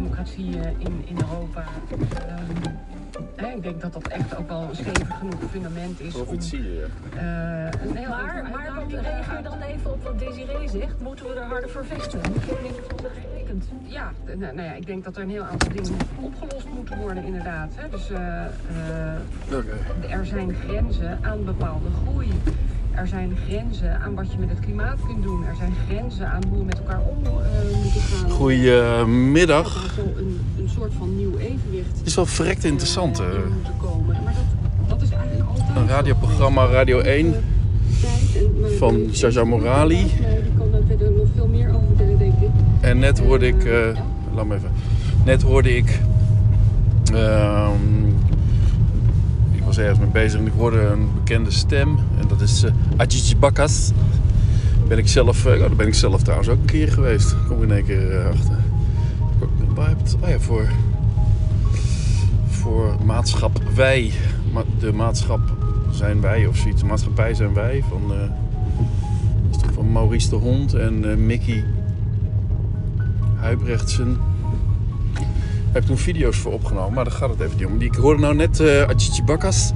democratie eh, in, in Europa. Hè, ik denk dat dat echt ook wel een stevig genoeg fundament is. om, Profetie. eh, een heel Maar, aantal maar wat, reageer dan even op wat Desiree zegt. Moeten we er harder voor vechten? Je? Ja, nou, nou ja, ik denk dat er een heel aantal dingen opgelost moeten worden inderdaad. Hè. Dus eh, eh, Oké. er zijn grenzen aan bepaalde groei. Er zijn grenzen aan wat je met het klimaat kunt doen. Er zijn grenzen aan hoe we met elkaar om eh, moeten gaan. Goedemiddag. Er zo een, een soort van nieuw evenwicht is wel verrekt interessant. eh, eh. in moet komen. Maar dat, dat is eigenlijk altijd Een radioprogramma Radio 1 van Jaja Morali. Die kan verder nog veel meer over vertellen, denk ik. En net hoorde ik, eh, laat me even. Net hoorde ik, ehm, ik was ergens mee bezig en ik hoorde een bekende stem. En dat is uh, Ajiji Bakas. Ben ik zelf, eh, oh, daar ben ik zelf trouwens ook een keer geweest. Kom ik in één keer eh, achter. Oh voor, voor maatschap wij. De maatschap zijn wij of zoiets. De maatschappij zijn wij van, van Maurice de Hond en Mickey Huibrechtsen. Heb toen video's voor opgenomen, maar daar gaat het even niet om. Ik hoorde nou net eh Ajiji Bakas.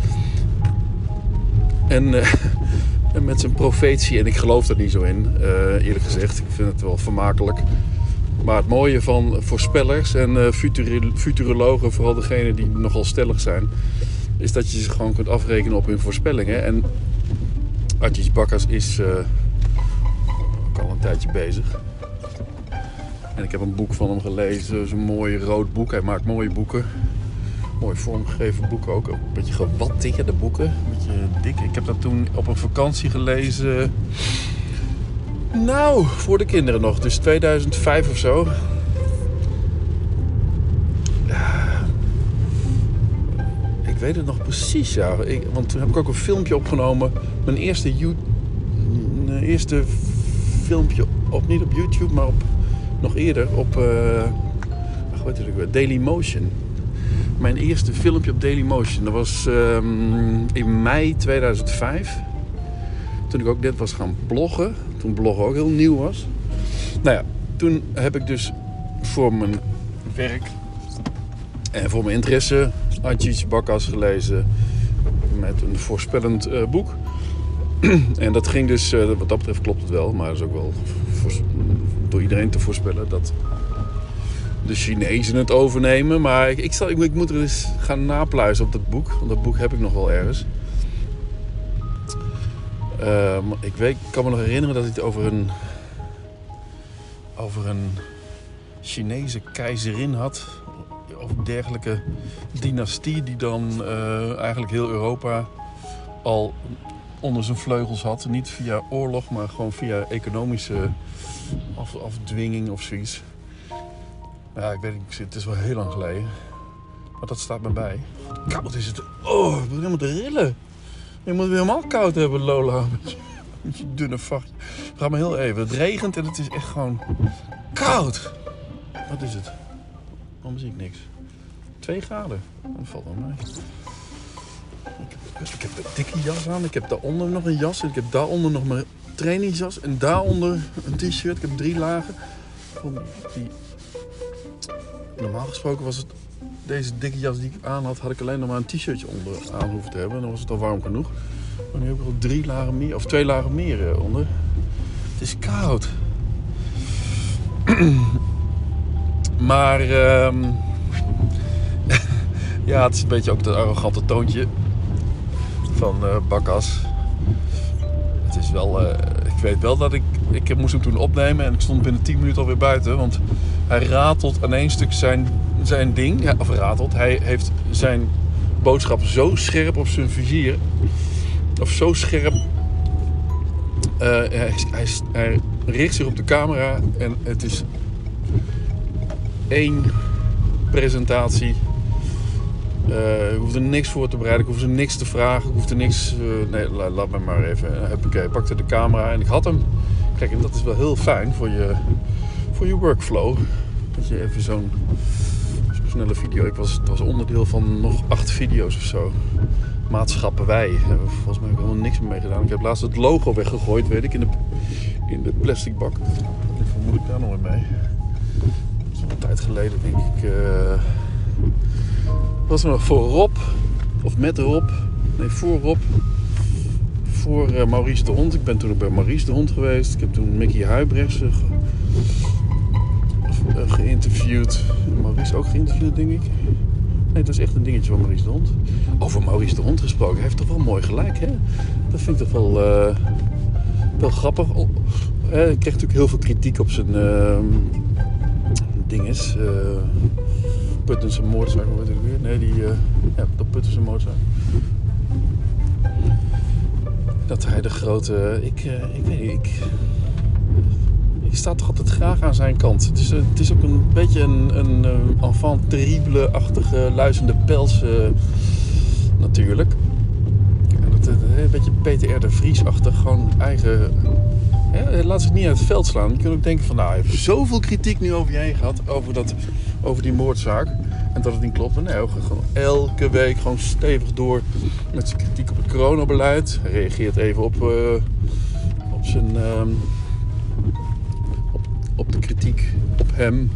En, eh, en met zijn profetie, en ik geloof er niet zo in, eh, eerlijk gezegd. Ik vind het wel vermakelijk. Maar het mooie van voorspellers en eh, futuri- futurologen, vooral degenen die nogal stellig zijn, is dat je ze gewoon kunt afrekenen op hun voorspellingen. En Ajiji Bakas is eh, ook al een tijdje bezig. En ik heb een boek van hem gelezen. Zo'n mooi rood boek. Hij maakt mooie boeken. Mooi vormgegeven boeken ook. Een beetje gewatteerde boeken. Een beetje dik. Ik heb dat toen op een vakantie gelezen. Nou, voor de kinderen nog. Dus 2005 of zo. Ik weet het nog precies, ja. Want toen heb ik ook een filmpje opgenomen. Mijn eerste, mijn eerste filmpje op, niet op YouTube, maar op nog eerder op ach, wat ook weer? Dailymotion. Mijn eerste filmpje op Dailymotion. Dat was ehm, in mei 2005. Toen ik ook net was gaan bloggen. Toen bloggen ook heel nieuw was. Nou ja, toen heb ik dus voor mijn werk en voor mijn interesse Ajit Bakkas gelezen. Met een voorspellend eh, boek. En dat ging dus, eh, wat dat betreft klopt het wel, maar dat is ook wel door iedereen te voorspellen dat de Chinezen het overnemen. Maar ik, ik, zal, ik, moet er eens gaan napluizen op dat boek, want dat boek heb ik nog wel ergens. Eh, maar ik, weet, ik kan me nog herinneren dat het over een, over een Chinese keizerin had. Of dergelijke dynastie die dan eh, eigenlijk heel Europa al onder zijn vleugels had. Niet via oorlog, maar gewoon via economische af, afdwinging of zoiets. Ja, ik weet niet, het is wel heel lang geleden. Maar dat staat me bij. Koud is het. Oh, ik begin helemaal te rillen. Je moet weer helemaal koud hebben, Lola. Je, dunne vachtje. Ga maar heel even. Het regent en het is echt gewoon koud. Wat is het? Waarom zie ik niks? 2 graden. Dat valt wel mee. Ik heb een dikke jas aan. Ik heb daaronder nog een jas. En ik heb daaronder nog mijn trainingsjas. En daaronder een t-shirt. Ik heb drie lagen. Die... Normaal gesproken was het... Deze dikke jas die ik aan had, had ik alleen nog maar een t-shirtje onder aan hoeven te hebben. En dan was het al warm genoeg. Maar nu heb ik al drie lagen meer, of twee lagen meer eh, onder. Het is koud. maar ehm, ja, het is een beetje ook dat arrogante toontje van eh Bakkas. Het is wel, eh, ik weet wel dat ik, ik moest hem toen opnemen en ik stond binnen 10 minuten alweer buiten. Want hij ratelt aan één stuk zijn, zijn ding, ja, of ratelt. Hij heeft zijn boodschap zo scherp op zijn vizier, of zo scherp. eh, hij, hij richt zich op de camera en het is één presentatie. Eh, ik hoef er niks voor te bereiden, ik hoef er niks te vragen, ik hoef er niks... eh, nee, la- laat me maar even. Huppakee, ik pakte de camera en ik had hem. Kijk, en dat is wel heel fijn voor je, voor je workflow. Dat je even zo'n snelle video... Ik was, het was onderdeel van nog acht video's of zo. Maatschappen wij. Volgens mij ook helemaal niks meer mee gedaan. Ik heb laatst het logo weggegooid, weet ik, in de, in de plastic bak. Ik vermoed ik daar nog mee. Dat is een tijd geleden denk ik. eh, was er nog voor Rob, of met Rob, nee voor Rob, voor eh, Maurice de Hond. Ik ben toen ook bij Maurice de Hond geweest. Ik heb toen Mickey Huibrechts eh, ge- eh, geïnterviewd. Maurice ook geïnterviewd, denk ik. Nee, dat is echt een dingetje van Maurice de Hond. Over Maurice de Hond gesproken. Hij heeft toch wel mooi gelijk, hè? Dat vind ik toch wel, wel grappig. Oh, hij kreeg natuurlijk heel veel kritiek op zijn ehm dinges. Puttense moordzaak, heet het weer? Nee, die... eh ja, de Puttense moordzaak. Dat hij de grote... Ik, eh, ik weet niet, ik... Ik sta toch altijd graag aan zijn kant. Het is, eh, het is ook een beetje een, een eh, enfant terrible-achtige luizende pels eh, natuurlijk. En eh, een beetje Peter R. de Vries-achtig. Gewoon eigen... hè, laat zich niet uit het veld slaan. Je kunt ook denken van... Nou, hij heeft zoveel kritiek nu over je heen gehad. Over, dat, over die moordzaak. En dat het niet klopt. Nee, gewoon elke week gewoon stevig door met zijn kritiek op het coronabeleid. Hij reageert even op, eh, op zijn... ehm, op, de kritiek op hem.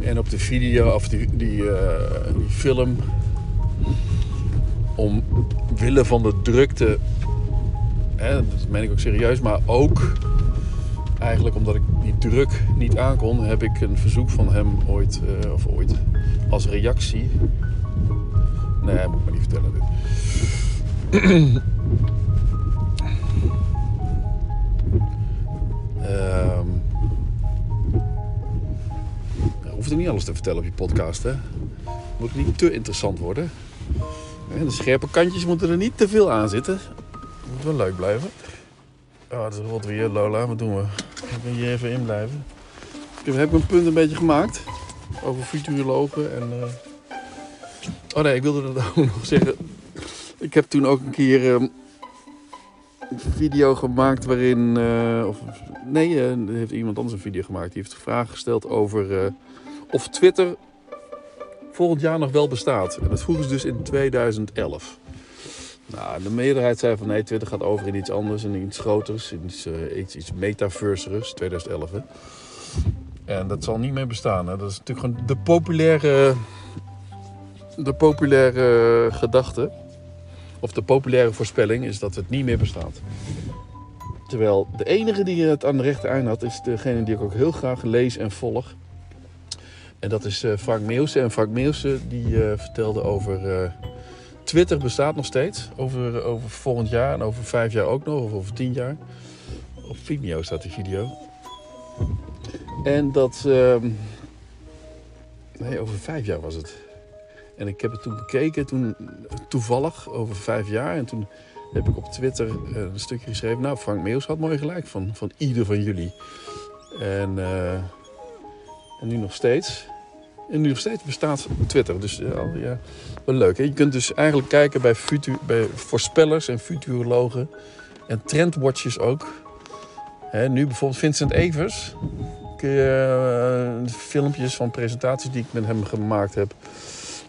En op de video, of die, die, eh, die film. Omwille van de drukte. Hè, dat meen ik ook serieus. Maar ook eigenlijk omdat ik die druk niet aankon, heb ik een verzoek van hem ooit, eh, of ooit, als reactie. Nee, moet ik maar niet vertellen. Dit. Ehm je hoeft niet alles te vertellen op je podcast, hè? Moet niet te interessant worden. En de scherpe kantjes moeten er niet te veel aan zitten. Moet wel leuk blijven. Oh, het is rot weer, Lola. Wat doen we? Ik ben hier even in blijven. Ik heb- mijn punt een beetje gemaakt. Over futurologen en... eh, Oh nee, ik wilde dat ook nog zeggen. Ik heb toen ook een keer ehm, een video gemaakt waarin... eh, of, nee, eh, heeft iemand anders een video gemaakt. Die heeft een vraag gesteld over of Twitter volgend jaar nog wel bestaat. En dat vroegen ze dus in 2011. Nou, de meerderheid zei van nee, Twitter gaat over in iets anders, in iets groters, iets, eh, iets, iets metaverserus, 2011. Hè. En dat zal niet meer bestaan. Hè. Dat is natuurlijk gewoon de populaire, de populaire gedachte, of de populaire voorspelling, is dat het niet meer bestaat. Terwijl de enige die het aan de rechte eind had, is degene die ik ook heel graag lees en volg. En dat is eh, Frank Meeuwse. En Frank Meeuwse die eh, vertelde over... Twitter bestaat nog steeds. Over, over volgend jaar en over vijf jaar ook nog. Of over tien jaar. Op Vimeo staat die video. En dat... ehm, nee, over vijf jaar was het. En ik heb het toen bekeken. Toen toevallig over vijf jaar. En toen heb ik op Twitter eh, een stukje geschreven. Nou, Frank Meeuws had mooi gelijk van, van ieder van jullie. En... eh, en nu nog steeds. En nu nog steeds bestaat Twitter. Dus ja, ja, wel leuk. Hè? Je kunt dus eigenlijk kijken bij, futu bij voorspellers en futurologen. En trendwatchers ook. Hè, nu bijvoorbeeld Vincent Evers. Kun je eh, filmpjes van presentaties die ik met hem gemaakt heb.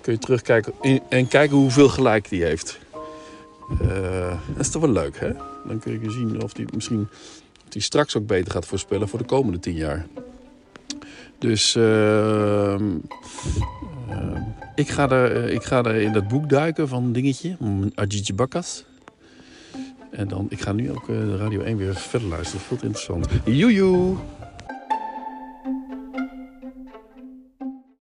Kun je terugkijken en kijken hoeveel gelijk die heeft. Eh, dat is toch wel leuk, hè? Dan kun je zien of die misschien die straks ook beter gaat voorspellen voor de komende tien jaar. Dus ehm, ik, ga daar, eh, ik ga daar in dat boek duiken van dingetje, Ajiji Bakkas. En dan, ik ga nu ook eh, de Radio 1 weer verder luisteren. Veel te interessant. Joejoe!